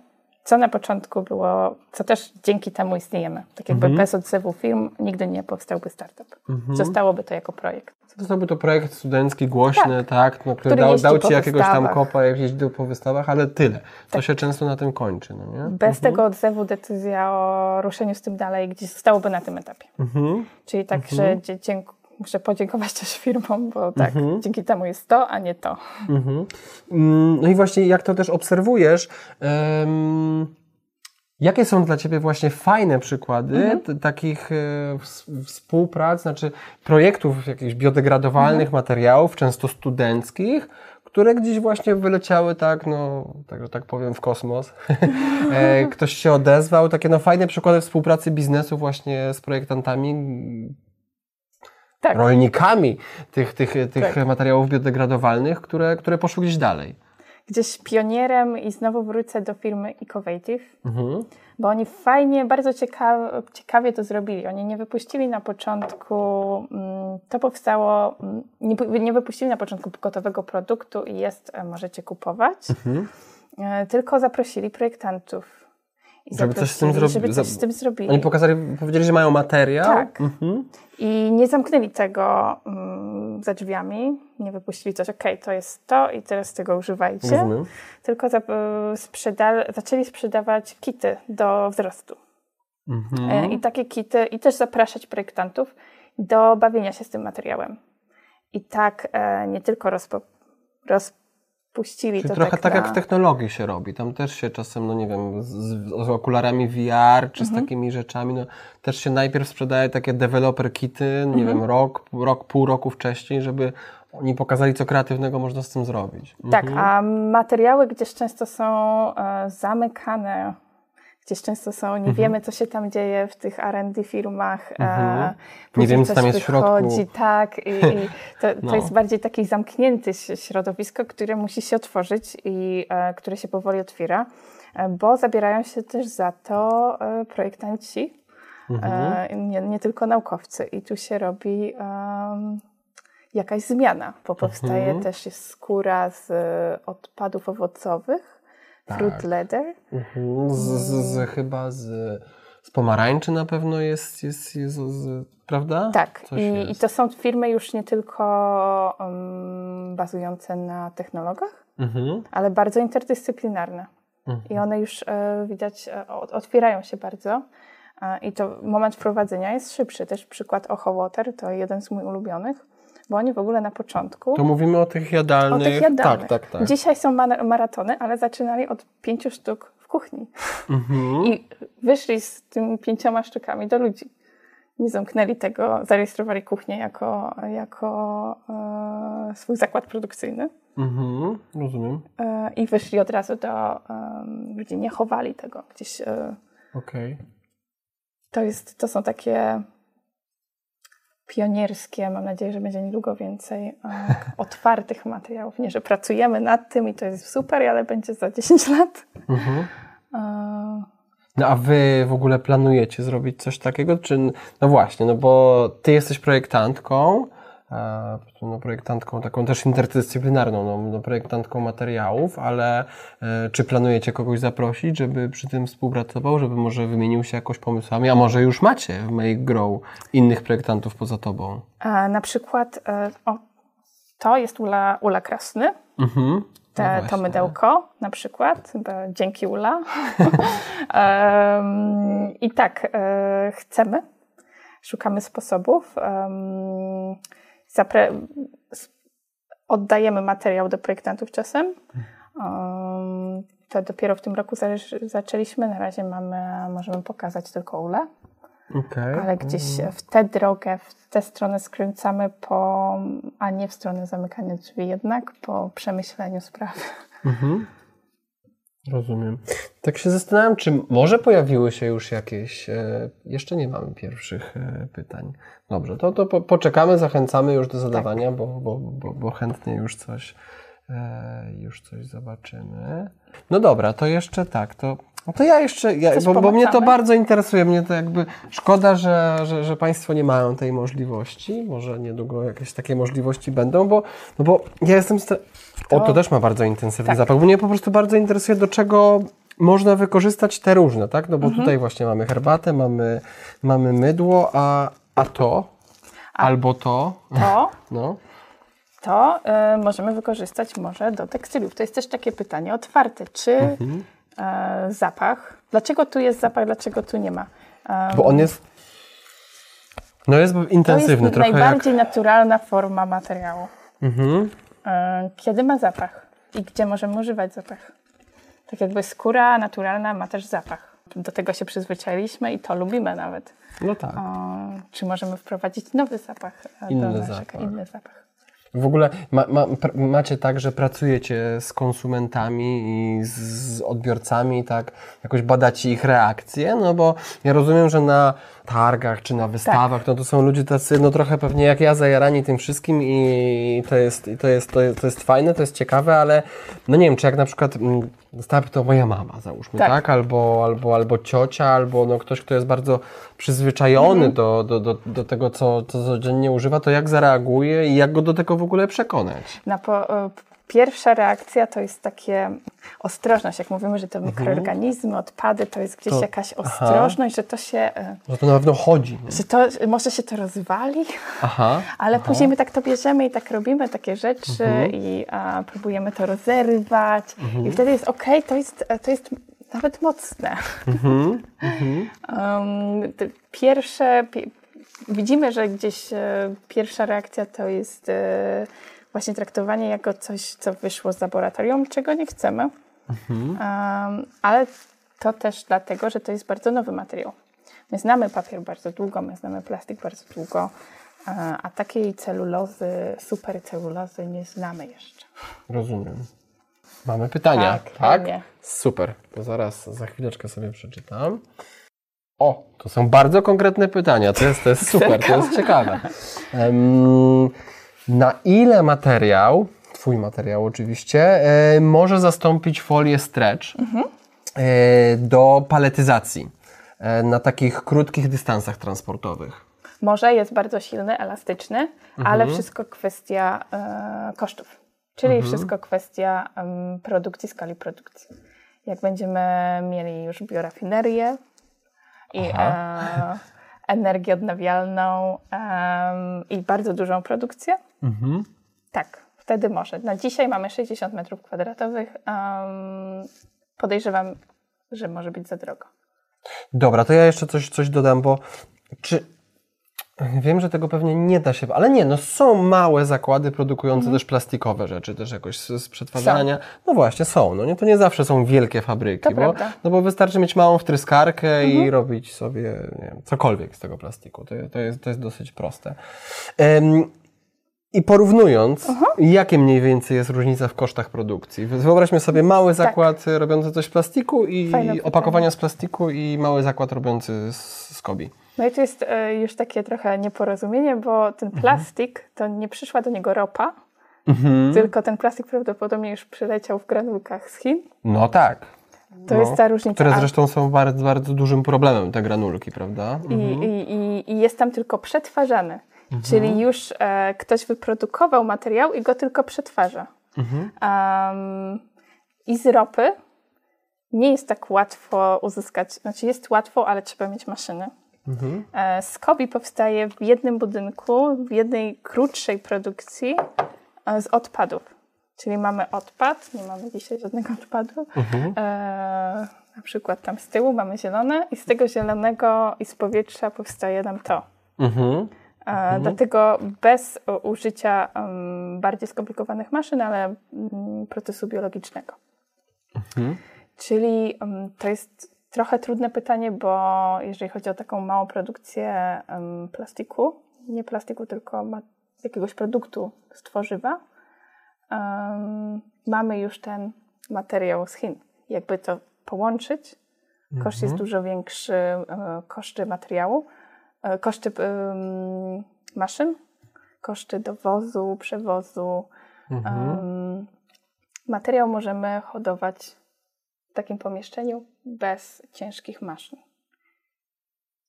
co na początku było, co też dzięki temu istniejemy. Tak jakby mhm. bez odzewu firm nigdy nie powstałby startup. Mhm. Zostałoby to jako projekt. Zostałby to projekt studencki, głośny, tak, tak no, który, który dał, dał Ci jakiegoś tam kopa, jak jeździł po wystawach, ale tyle. To tak. się często na tym kończy, no nie? Bez mhm. tego odzewu decyzja o ruszeniu z tym dalej gdzieś zostałoby na tym etapie. Mhm. Czyli tak, że dziękuję muszę podziękować też firmom, bo tak, mhm. dzięki temu jest to, a nie to. Mhm. Mm, no i właśnie jak to też obserwujesz, um, jakie są dla Ciebie właśnie fajne przykłady mhm. takich e, współprac, znaczy projektów jakichś biodegradowalnych mhm. materiałów, często studenckich, które gdzieś właśnie wyleciały tak, no, tak, że tak powiem, w kosmos. E, ktoś się odezwał, takie no fajne przykłady współpracy biznesu właśnie z projektantami, tak. rolnikami tych, tych, tych tak. materiałów biodegradowalnych, które, które poszły gdzieś dalej. Gdzieś pionierem i znowu wrócę do firmy Ecovative, mhm. bo oni fajnie, bardzo ciekawie, ciekawie to zrobili. Oni nie wypuścili na początku, mm, to powstało, mm, nie, nie wypuścili na początku gotowego produktu i jest, e, możecie kupować, mhm. E, tylko zaprosili projektantów i żeby coś z tym zrobili. Żeby coś z tym zrobili. Oni pokazali, powiedzieli, że mają materiał. Tak. Mhm. I nie zamknęli tego um, za drzwiami, nie wypuścili coś, okej, okay, to jest to i teraz tego używajcie. Rozumiem. Tylko za, sprzeda zaczęli sprzedawać kity do wzrostu. Mhm. E, I takie kity, i też zapraszać projektantów do bawienia się z tym materiałem. I tak e, nie tylko rozpo, rozpo puścili Czyli to trochę tak, tak na... jak w technologii się robi. Tam też się czasem, no nie wiem, z, z okularami VR czy z mhm. takimi rzeczami, no też się najpierw sprzedaje takie developer kity, nie mhm. wiem, rok, rok, pół roku wcześniej, żeby oni pokazali, co kreatywnego można z tym zrobić. Tak, mhm. a materiały gdzieś często są e, zamykane gdzieś często są, nie mhm. wiemy, co się tam dzieje w tych R&D firmach. E, mhm. nie wiemy, co tam jest wychodzi, w środku. Tak, i, i to, no. to, jest bardziej takie zamknięte środowisko, które musi się otworzyć i e, które się powoli otwiera, e, bo zabierają się też za to e, projektanci, mhm. nie, nie, tylko naukowcy. I tu się robi jakaś zmiana, bo powstaje mhm. też skóra z odpadów owocowych, Fruit tak. leather. Mhm. Z, z, z, chyba z z pomarańczy na pewno jest, jest, jest, jest prawda? Tak. I, I, to są firmy już nie tylko um, bazujące na technologiach, mhm. ale bardzo interdyscyplinarne. Mhm. I one już e, widać, e, otwierają się bardzo. E, I to moment wprowadzenia jest szybszy. Też przykład Ocho Water to jeden z moich ulubionych, bo oni w ogóle na początku. To mówimy o tych jadalnych. O tych jadalnych. Tak, tak, tak. Dzisiaj są maratony, ale zaczynali od pięciu sztuk w kuchni. Mhm. I wyszli z tymi pięcioma sztukami do ludzi. Nie zamknęli tego, zarejestrowali kuchnię jako, jako e, swój zakład produkcyjny. Mhm, rozumiem. E, I wyszli od razu do e, ludzi, nie chowali tego gdzieś. E, Okej. Okay. To, jest, to są takie pionierskie, mam nadzieję, że będzie niedługo więcej e, otwartych materiałów. Nie, że pracujemy nad tym i to jest super, ale będzie za 10 lat. Mhm. E, no a wy w ogóle planujecie zrobić coś takiego? Czy, no właśnie, no bo ty jesteś projektantką, no, projektantką taką też interdyscyplinarną, no, no, projektantką materiałów, ale e, czy planujecie kogoś zaprosić, żeby przy tym współpracował, żeby może wymienił się jakoś pomysłami, a może już macie w Make Grow innych projektantów poza tobą? A, na przykład e, o, to jest Ula, Ula Krasny. Mhm. Te, no to mydełko na przykład, dzięki Ula. um, I tak, e, chcemy, szukamy sposobów. Um, zapre- oddajemy materiał do projektantów czasem. Um, to dopiero w tym roku zaczęliśmy. Na razie mamy, możemy pokazać tylko ule. Okay. Ale gdzieś w tę drogę, w tę stronę skręcamy, po, a nie w stronę zamykania drzwi jednak, po przemyśleniu sprawy. Mhm. Rozumiem. Tak się zastanawiam, czy może pojawiły się już jakieś. E, jeszcze nie mamy pierwszych e, pytań. Dobrze, to, to po, poczekamy, zachęcamy już do zadawania, tak. bo, bo, bo, bo, chętnie już coś, e, już coś zobaczymy. No dobra, to jeszcze tak, to. No to ja jeszcze, ja, bo, bo, mnie to bardzo interesuje, mnie to jakby szkoda, że, że, że Państwo nie mają tej możliwości, może niedługo jakieś takie możliwości będą, bo, no bo ja jestem, to... O, to też ma bardzo intensywny tak. zapach. Bo mnie po prostu bardzo interesuje, do czego można wykorzystać te różne, tak? No bo mhm. tutaj właśnie mamy herbatę, mamy, mamy mydło, a, a to, a albo to. To? No. To y, możemy wykorzystać może do tekstyliów. To jest też takie pytanie otwarte. Czy mhm. Y, zapach, dlaczego tu jest zapach, dlaczego tu nie ma? bo on jest no jest intensywny to jest najbardziej jak... naturalna forma materiału. Mhm. E, kiedy ma zapach i gdzie możemy używać zapach. Tak jakby skóra naturalna ma też zapach. Do tego się przyzwyczailiśmy i to lubimy nawet. No tak. O, czy możemy wprowadzić nowy zapach inny do naszego, zapach. inny zapach. W ogóle ma, ma, macie tak, że pracujecie z konsumentami i z odbiorcami, tak, jakoś badacie ich reakcje, no bo ja rozumiem, że na targach czy na wystawach, tak. no to są ludzie tacy, no trochę pewnie jak ja, zajarani tym wszystkim i to jest, to jest, to jest, to jest fajne, to jest ciekawe, ale no nie wiem, czy jak na przykład mm, Staby to moja mama, załóżmy, tak? tak? Albo, albo, albo ciocia, albo no ktoś, kto jest bardzo przyzwyczajony mhm. do, do, do, do tego, co, co codziennie używa, to jak zareaguje i jak go do tego w ogóle przekonać? Na po, e, pierwsza reakcja to jest takie ostrożność, jak mówimy, że to mhm. mikroorganizmy, odpady, to jest gdzieś to, jakaś ostrożność, aha. że to się... E, że to na pewno chodzi. Nie? Że to, może się to rozwali, aha, ale aha. później my tak to bierzemy i tak robimy takie rzeczy mhm. i a, próbujemy to rozerwać mhm. i wtedy jest ok, to jest, to jest nawet mocne. um, pierwsze... Widzimy, że gdzieś e, pierwsza reakcja to jest e, właśnie traktowanie jako coś, co wyszło z laboratorium, czego nie chcemy. Mhm. Um, ale to też dlatego, że to jest bardzo nowy materiał. My znamy papier bardzo długo, my znamy plastik bardzo długo, a takiej celulozy, super celulozy nie znamy jeszcze. Rozumiem. Mamy pytania, tak? tak? Super. To zaraz, za chwileczkę sobie przeczytam. O, to są bardzo konkretne pytania. To jest, to jest super, to jest ciekawe. Um, na ile materiał, Twój materiał oczywiście, e, może zastąpić folię stretch mhm. do paletyzacji e, na takich krótkich dystansach transportowych? Może jest bardzo silny, elastyczny, mhm. ale wszystko kwestia kosztów. Czyli mhm. wszystko kwestia produkcji, skali produkcji. Jak będziemy mieli już biorafinerię, i energię odnawialną i bardzo dużą produkcję, mhm. tak, wtedy może. Na dzisiaj mamy 60 metrów kwadratowych. podejrzewam, że może być za drogo. Dobra, to ja jeszcze coś, coś dodam, bo czy Wiem, że tego pewnie nie da się, ale nie, no są małe zakłady produkujące mhm. też plastikowe rzeczy, też jakoś z, z przetwarzania. Są. No właśnie, są, no nie, to nie zawsze są wielkie fabryki, to bo, no bo wystarczy mieć małą wtryskarkę mhm. i robić sobie nie wiem, cokolwiek z tego plastiku. To, to, jest, to jest dosyć proste. Um, i porównując, Aha. jakie mniej więcej jest różnica w kosztach produkcji? Wyobraźmy sobie mały tak. zakład tak. robiący coś z plastiku i opakowania z plastiku i mały zakład robiący z, z kobi. No i tu jest e, już takie trochę nieporozumienie, bo ten mhm. plastik, mhm. to nie przyszła do niego ropa, mhm. tylko ten plastik prawdopodobnie już przyleciał w granulkach z Chin. No tak. To no, jest ta różnica. Które zresztą są bardzo, bardzo dużym problemem, te granulki, prawda? Mhm. I, i, I, jest tam tylko przetwarzany. Mhm. Czyli już e, ktoś wyprodukował materiał i go tylko przetwarza. Um, I z ropy nie jest tak łatwo uzyskać, znaczy jest łatwo, ale trzeba mieć maszyny. Mhm. Skobi powstaje w jednym budynku, w jednej krótszej produkcji e, z odpadów. Czyli mamy odpad, nie mamy dzisiaj żadnego odpadu. Mhm. E, na przykład tam z tyłu mamy zielone i z tego zielonego i z powietrza powstaje nam to. Mhm. E, dlatego bez użycia um, bardziej skomplikowanych maszyn, ale um, procesu biologicznego. Mhm. Czyli um, to jest Trochę trudne pytanie, bo jeżeli chodzi o taką małą produkcję plastiku, nie plastiku, tylko jakiegoś produktu z tworzywa, mamy już ten materiał z Chin. Jakby to połączyć, mhm. koszt jest dużo większy, um, koszty materiału, um, koszty maszyn, koszty dowozu, przewozu. Mhm. materiał możemy hodować w takim pomieszczeniu bez ciężkich maszyn.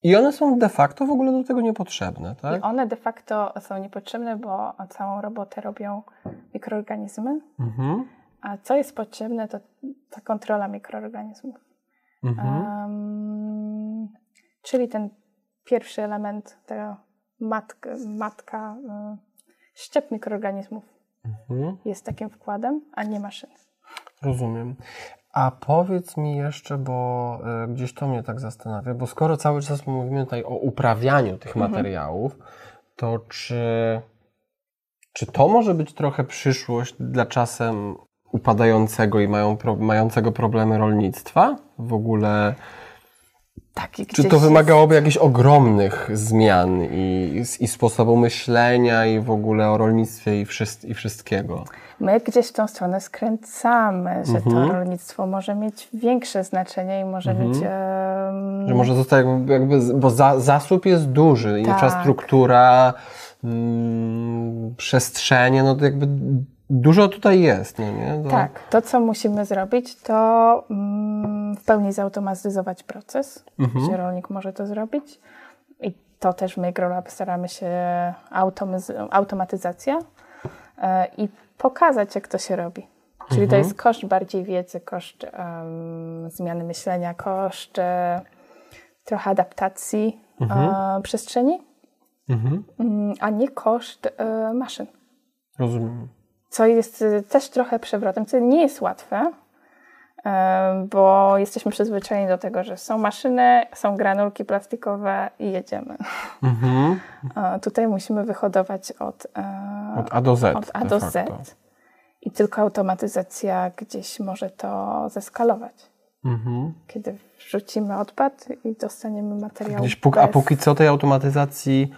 I one są de facto w ogóle do tego niepotrzebne, tak? I one de facto są niepotrzebne, bo całą robotę robią mikroorganizmy. Mhm. A co jest potrzebne, to ta kontrola mikroorganizmów. Mhm. Um, czyli ten pierwszy element, tego matka, matka y, szczep mikroorganizmów mhm. jest takim wkładem, a nie maszyny. Rozumiem. A powiedz mi jeszcze, bo y, gdzieś to mnie tak zastanawia, bo skoro cały czas mówimy tutaj o uprawianiu tych mhm. materiałów, to czy, czy to może być trochę przyszłość dla czasem upadającego i mają, pro, mającego problemy rolnictwa? W ogóle czy to wymagałoby jest... jakichś ogromnych zmian i, i sposobu myślenia i w ogóle o rolnictwie i, i wszystkiego? My gdzieś w tą stronę skręcamy, że mhm. to rolnictwo może mieć większe znaczenie i może mhm. mieć... Um... Że może zostać jakby, bo za, zasób jest duży, tak. infrastruktura, mm, przestrzenie, no to jakby Dużo tutaj jest, no nie? To... Tak, to co musimy zrobić, to mm, w pełni zautomatyzować proces, mhm. gdzie rolnik może to zrobić. I to też my, Grolab, staramy się automatyzacja e, i pokazać, jak to się robi. Czyli mhm. to jest koszt bardziej wiedzy, koszt um, zmiany myślenia, koszt e, trochę adaptacji mhm. e, przestrzeni, mhm. Mm, a nie koszt e, maszyn. Rozumiem co jest też trochę przewrotem, co nie jest łatwe, bo jesteśmy przyzwyczajeni do tego, że są maszyny, są granulki plastikowe i jedziemy. Mhm. Tutaj musimy wyhodować od, e, od A do Z. Od A do Z. I tylko automatyzacja gdzieś może to zeskalować. Mhm. Kiedy wrzucimy odpad i dostaniemy materiał. Gdzieś bez... A póki co tej automatyzacji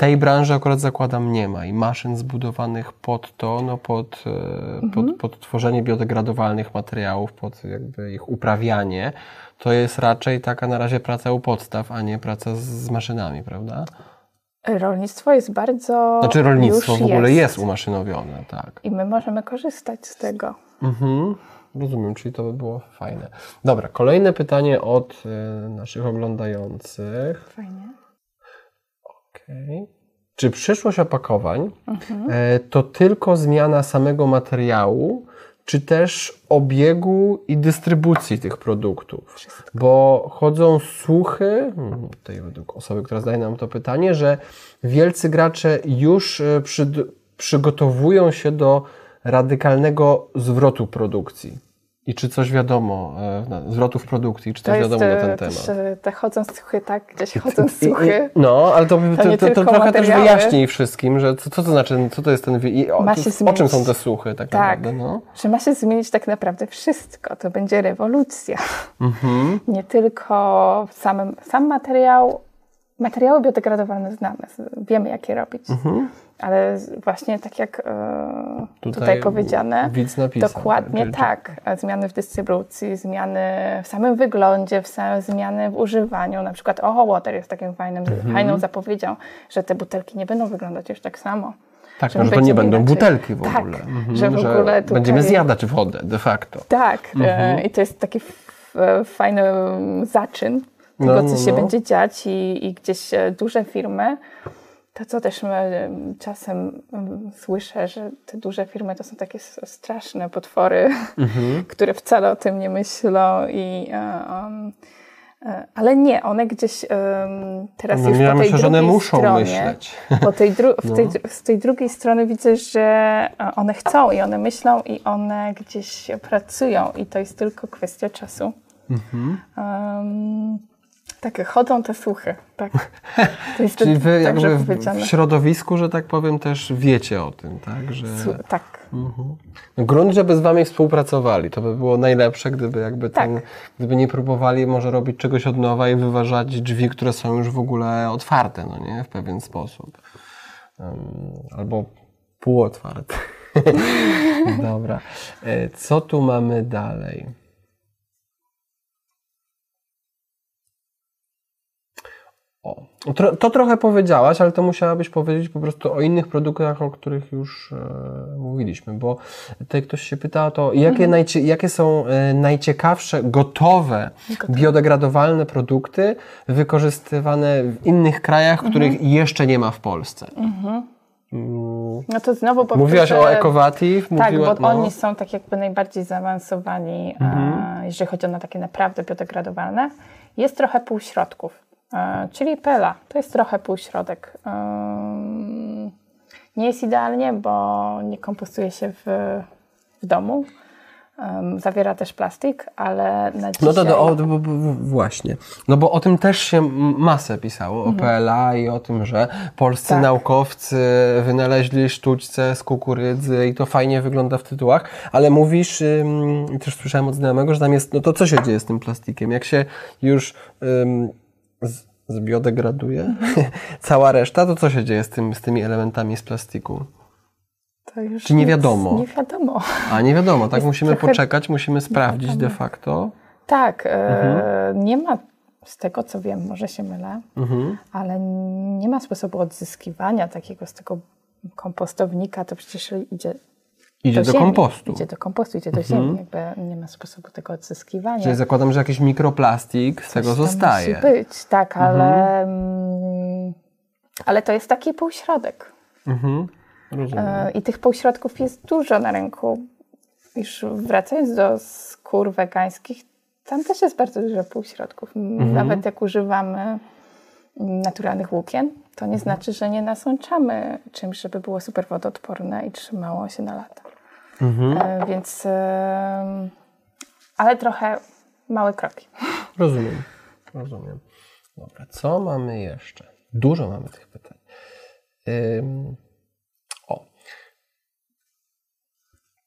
tej branży akurat zakładam nie ma i maszyn zbudowanych pod to, no pod, e, mhm. pod, pod tworzenie biodegradowalnych materiałów, pod jakby ich uprawianie, to jest raczej taka na razie praca u podstaw, a nie praca z, z maszynami, prawda? Rolnictwo jest bardzo. Znaczy, rolnictwo w ogóle jest. jest umaszynowione, tak. I my możemy korzystać z tego. Mhm. Rozumiem, czyli to by było fajne. Dobra, kolejne pytanie od y, naszych oglądających. Fajnie. Okay. Czy przyszłość opakowań mhm. to tylko zmiana samego materiału, czy też obiegu i dystrybucji tych produktów. Wszystko. Bo chodzą słuchy, hmm, tutaj według osoby, która zadaje nam to pytanie, że wielcy gracze już e, przy, przygotowują się do radykalnego zwrotu produkcji. I czy coś wiadomo, e, zwrotów produkcji, czy coś wiadomo na ten temat? Te, te chodzą słuchy, tak? Gdzieś chodzą słuchy. no, ale to, to, to, to, to trochę materiały. też wyjaśnij wszystkim, że co, co to znaczy, co to jest ten... I o, o czym są te słuchy tak, tak naprawdę? No? że ma się zmienić tak naprawdę wszystko. To będzie rewolucja. Mhm. Nie tylko samym, sam materiał, materiały biodegradowalne znamy, wiemy jak je robić. Mhm ale właśnie tak jak e, tutaj, tutaj powiedziane, napisał, dokładnie czyli... tak. Zmiany w dystrybucji, zmiany w samym wyglądzie, w zmiany w używaniu. Na przykład Oho Water jest takim fajnym, mhm. fajną zapowiedzią, że te butelki nie będą wyglądać już tak samo. Tak, że, że to nie będą inaczej. butelki w tak, ogóle. Mhm, że w ogóle tutaj... Będziemy zjadać wodę de facto. Tak, e, mhm. i to jest taki fajny zaczyn tego, no, co się no. będzie dziać i, i gdzieś e, duże firmy to, co też czasem słyszę, że te duże firmy to są takie straszne potwory, mhm. które wcale o tym nie myślą i um, ale nie, one gdzieś um, teraz no, już ja po tej myślę, drugiej muszą stronie, myśleć. Po tej dru- tej, no. z tej drugiej strony widzę, że one chcą i one myślą i one gdzieś pracują i to jest tylko kwestia czasu. Mhm. Um, takie chodzą te słuchy, tak. To jest Czyli wy jakby w, w, środowisku, że tak powiem, też wiecie o tym, tak? Że... tak. Mhm. No, grunt, żeby z wami współpracowali, to by było najlepsze, gdyby jakby tak. ten, gdyby nie próbowali może robić czegoś od nowa i wyważać drzwi, które są już w ogóle otwarte, no nie? W pewien sposób. Um, albo półotwarte. Dobra. E, co tu mamy dalej? O, to, to, trochę powiedziałaś, ale to musiałabyś powiedzieć po prostu o innych produktach, o których już e, mówiliśmy, bo tutaj ktoś się pyta to, jakie, mhm. jakie są e, najciekawsze, gotowe, gotowe, biodegradowalne produkty wykorzystywane w innych krajach, mhm. których jeszcze nie ma w Polsce. Mhm. Mm. No to znowu powtórzę, Mówiłaś o Ecovative? Tak, bo no. oni są tak jakby najbardziej zaawansowani, mhm. a, jeżeli chodzi o na takie naprawdę biodegradowalne. Jest trochę półśrodków. E, czyli Pela. To jest trochę półśrodek. Nie jest idealnie, bo nie kompostuje się w, w domu. Zawiera też plastik, ale na dzisiaj... No to, to o, właśnie. No bo o tym też się masę pisało, mhm. o PLA i o tym, że polscy tak. naukowcy wynaleźli sztućce z kukurydzy i to fajnie wygląda w tytułach, ale mówisz, też słyszałem od znajomego, że tam jest, no to co się dzieje z tym plastikiem? Jak się już z, zbiodegraduje cała reszta, to co się dzieje z, tym, z tymi elementami z plastiku? Czy nie wiadomo? Nie wiadomo. A nie wiadomo, tak? Jest musimy poczekać, musimy sprawdzić de facto. Tak, e, mhm. nie ma z tego co wiem, może się mylę, mhm. ale nie ma sposobu odzyskiwania takiego z tego kompostownika, to przecież idzie Idzie do, do kompostu. Idzie do kompostu, idzie do mhm. ziemi. Jakby nie ma sposobu tego odzyskiwania. Czyli zakładam, że jakiś mikroplastik z tego zostaje. Musi być, tak, mhm. ale, mm, ale to jest taki półśrodek. Mhm. E, I tych półśrodków jest dużo na rynku. Już wracając do skór wegańskich, tam też jest bardzo dużo półśrodków. Mhm. Nawet jak używamy naturalnych włókien, to nie mhm. znaczy, że nie nasączamy czymś, żeby było super wodoodporne i trzymało się na lata. Mhm. E, więc, e, ale trochę małe kroki. Rozumiem, rozumiem. Dobra, co mamy jeszcze? Dużo mamy tych pytań. Ym, o.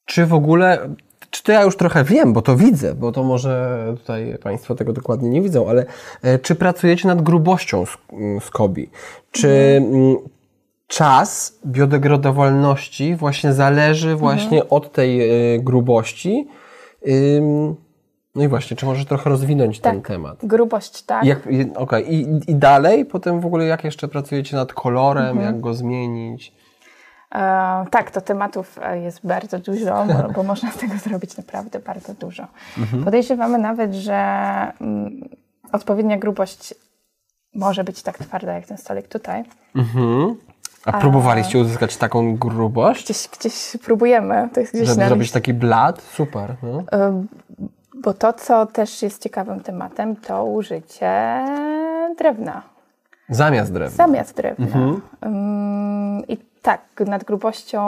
Czy w ogóle czy to ja już trochę wiem, bo to widzę, bo to może tutaj Państwo tego dokładnie nie widzą, ale e, czy pracujecie nad grubością skobi? Czy mhm. czas biodegradowalności właśnie zależy mhm. właśnie mhm. od tej e, grubości? No i właśnie, czy może trochę rozwinąć tak, ten temat? Grubość, tak. Okej, okay. I, I dalej potem w ogóle jak jeszcze pracujecie nad kolorem, mhm. jak go zmienić? E, tak, to tematów e, jest bardzo dużo, bo, bo, można z tego zrobić naprawdę bardzo dużo. Mhm. Podejrzewamy nawet, że mm, odpowiednia grubość może być tak twarda jak ten stolik tutaj. Mhm. A próbowaliście uzyskać taką grubość? Gdzieś, gdzieś próbujemy. To jest gdzieś Żeby zrobić taki blat? Super. No. Y, Bo to, co też jest ciekawym tematem, to użycie drewna. Zamiast drewna. Zamiast drewna. Ym, I tak, nad grubością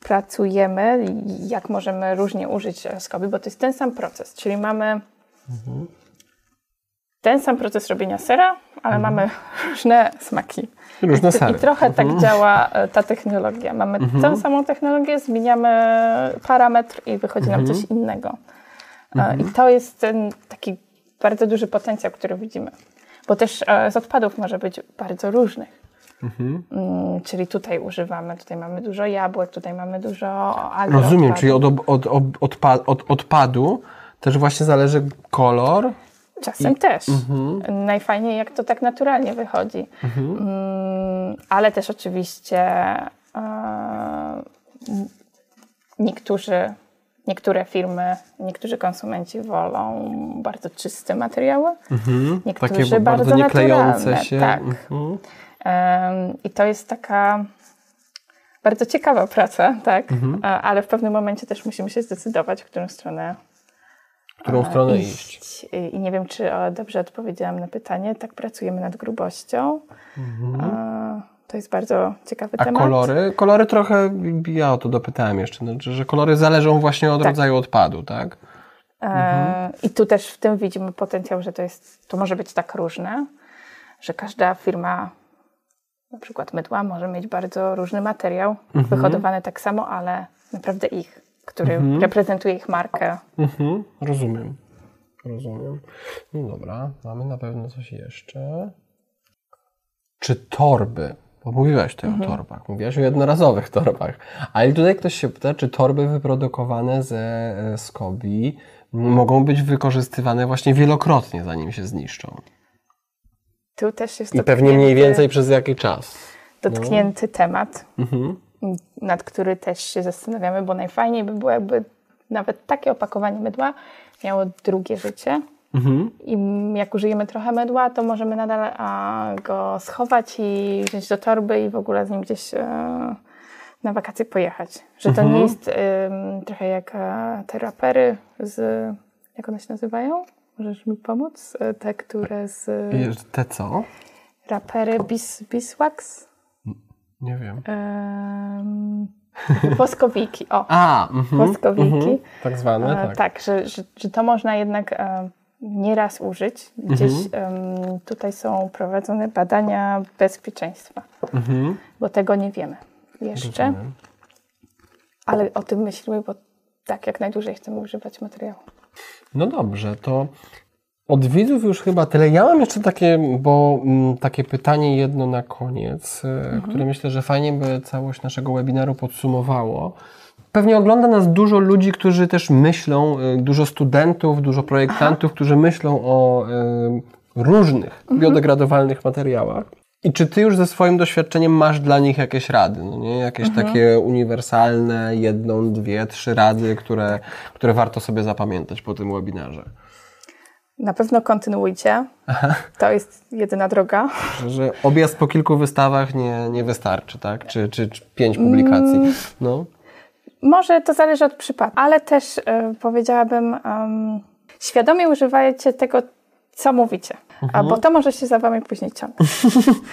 pracujemy, jak możemy różnie użyć skobi, bo to jest ten sam proces, czyli mamy ten sam proces robienia sera, ale mamy różne smaki. Różne I, sery. I trochę tak działa e, ta technologia. Mamy tą samą technologię, zmieniamy parametr i wychodzi nam coś innego. E, I to jest ten taki bardzo duży potencjał, który widzimy. Bo też e, z odpadów może być bardzo różnych. Mm, czyli tutaj używamy, tutaj mamy dużo jabłek, tutaj mamy dużo algi Rozumiem, odpadów. czyli od, od, od, odpa- od odpadu też właśnie zależy kolor. Czasem też. Najfajniej, jak to tak naturalnie wychodzi. Mm, ale też oczywiście e, niektórzy, niektóre firmy, niektórzy konsumenci wolą bardzo czyste materiały. Niektórzy Takie bardzo nie klejące naturalne, się. Tak. Mhm. I to jest taka bardzo ciekawa praca, tak? E, Ale w pewnym momencie też musimy się zdecydować, w którą stronę W którą stronę iść. I, I nie wiem, czy dobrze odpowiedziałam na pytanie. Tak pracujemy nad grubością. E, to jest bardzo ciekawy A temat. kolory? Kolory trochę, ja o to dopytałem jeszcze, no, że, kolory zależą właśnie od Tak. rodzaju odpadu, tak? E, I tu też w tym widzimy potencjał, że to jest, to może być tak różne, że każda firma, na przykład mydła, może mieć bardzo różny materiał, wyhodowany tak samo, ale naprawdę ich, który reprezentuje ich markę. Mhm, rozumiem. Rozumiem. No dobra, mamy na pewno coś jeszcze. Czy torby? Bo mówiłaś tutaj o torbach, mówiłaś o jednorazowych torbach. Ale tutaj ktoś się pyta, czy torby wyprodukowane ze e, skobi mogą być wykorzystywane właśnie wielokrotnie, zanim się zniszczą. Tu też jest I pewnie mniej więcej przez jakiś czas. dotknięty temat, Mhm. nad który też się zastanawiamy, bo najfajniej by było, jakby nawet takie opakowanie mydła miało drugie życie. Mhm. I jak użyjemy trochę mydła, to możemy nadal a, go schować i wziąć do torby i w ogóle z nim gdzieś e, na wakacje pojechać. Że to nie jest em, trochę jak e, te rapery z... Jak one się nazywają? Możesz mi pomóc? E, Te, które z... I Te co? Rapery bis, Biswax? Nie wiem. Em, Woskowiki, o, A, mhm, woskowiki. mhm, tak zwane, E, tak. tak, że, że, że to można jednak e, nieraz użyć. Gdzieś em, tutaj są prowadzone badania bezpieczeństwa, Mhm. bo tego nie wiemy jeszcze, Rozumiem. ale o tym myślimy, bo tak, jak najdłużej chcemy używać materiału. No dobrze, to od widzów już chyba tyle. Ja mam jeszcze takie, bo mm, takie pytanie jedno na koniec, e, które myślę, że fajnie by całość naszego webinaru podsumowało. Pewnie ogląda nas dużo ludzi, którzy też myślą, e, dużo studentów, dużo projektantów, którzy myślą o e, różnych biodegradowalnych materiałach. I czy ty już ze swoim doświadczeniem masz dla nich jakieś rady? No nie? Jakieś takie uniwersalne, jedną, dwie, trzy rady, które, które warto sobie zapamiętać po tym webinarze? Na pewno kontynuujcie, to jest jedyna droga. Że, objazd po kilku wystawach nie, nie wystarczy, tak? Czy, czy, czy pięć publikacji? No. Może to zależy od przypadku, ale też e, powiedziałabym, em, świadomie używajcie tego, co mówicie, a bo to może się za wami później ciągnąć.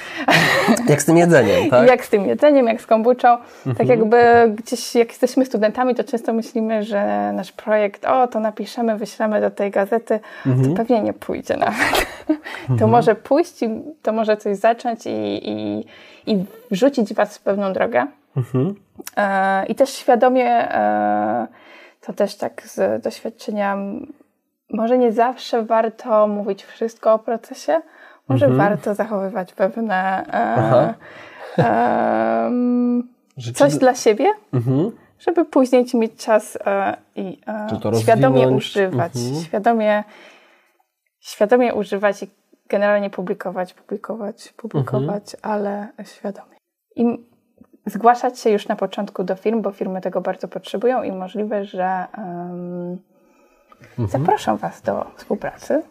Jak z tym jedzeniem, tak? Jak z tym jedzeniem, jak z kombuczą. Tak jakby gdzieś, jak jesteśmy studentami, to często myślimy, że nasz projekt, o, to napiszemy, wyślemy do tej gazety, to pewnie nie pójdzie nawet. To może pójść i to może coś zacząć i, i, i wrzucić was w pewną drogę. E, I też świadomie, e, to też tak z doświadczenia, może nie zawsze warto mówić wszystko o procesie, może warto zachowywać pewne e, Że coś dla siebie, Mhm. żeby później mieć czas e, i e, świadomie używać, Mhm. świadomie, świadomie używać i generalnie publikować, publikować, publikować, Mhm. ale świadomie. I zgłaszać się już na początku do firm, bo firmy tego bardzo potrzebują i możliwe, że em, Mhm. zaproszą Was do współpracy.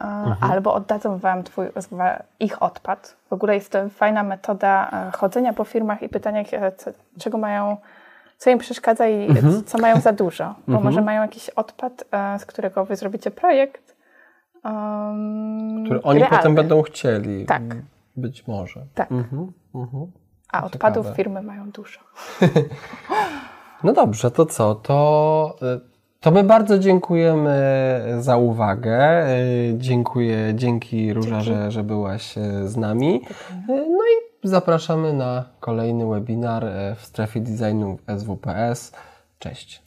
mhm. albo oddadzą Wam twój, ich odpad. W ogóle jest to fajna metoda chodzenia po firmach i pytania, czego mają co im przeszkadza i mhm. co mają za dużo. Bo mhm. może mają jakiś odpad, z którego wy zrobicie projekt. Um, Który oni realny. potem będą chcieli. Tak. Być może. Tak. Mhm. mhm. A Ciekawe. odpadów firmy mają dużo. no dobrze, to co? To, to my bardzo dziękujemy za uwagę. Y, dziękuję, dzięki Róża, że, że byłaś y, z nami. No i zapraszamy na kolejny webinar w strefie designu SWPS. Cześć.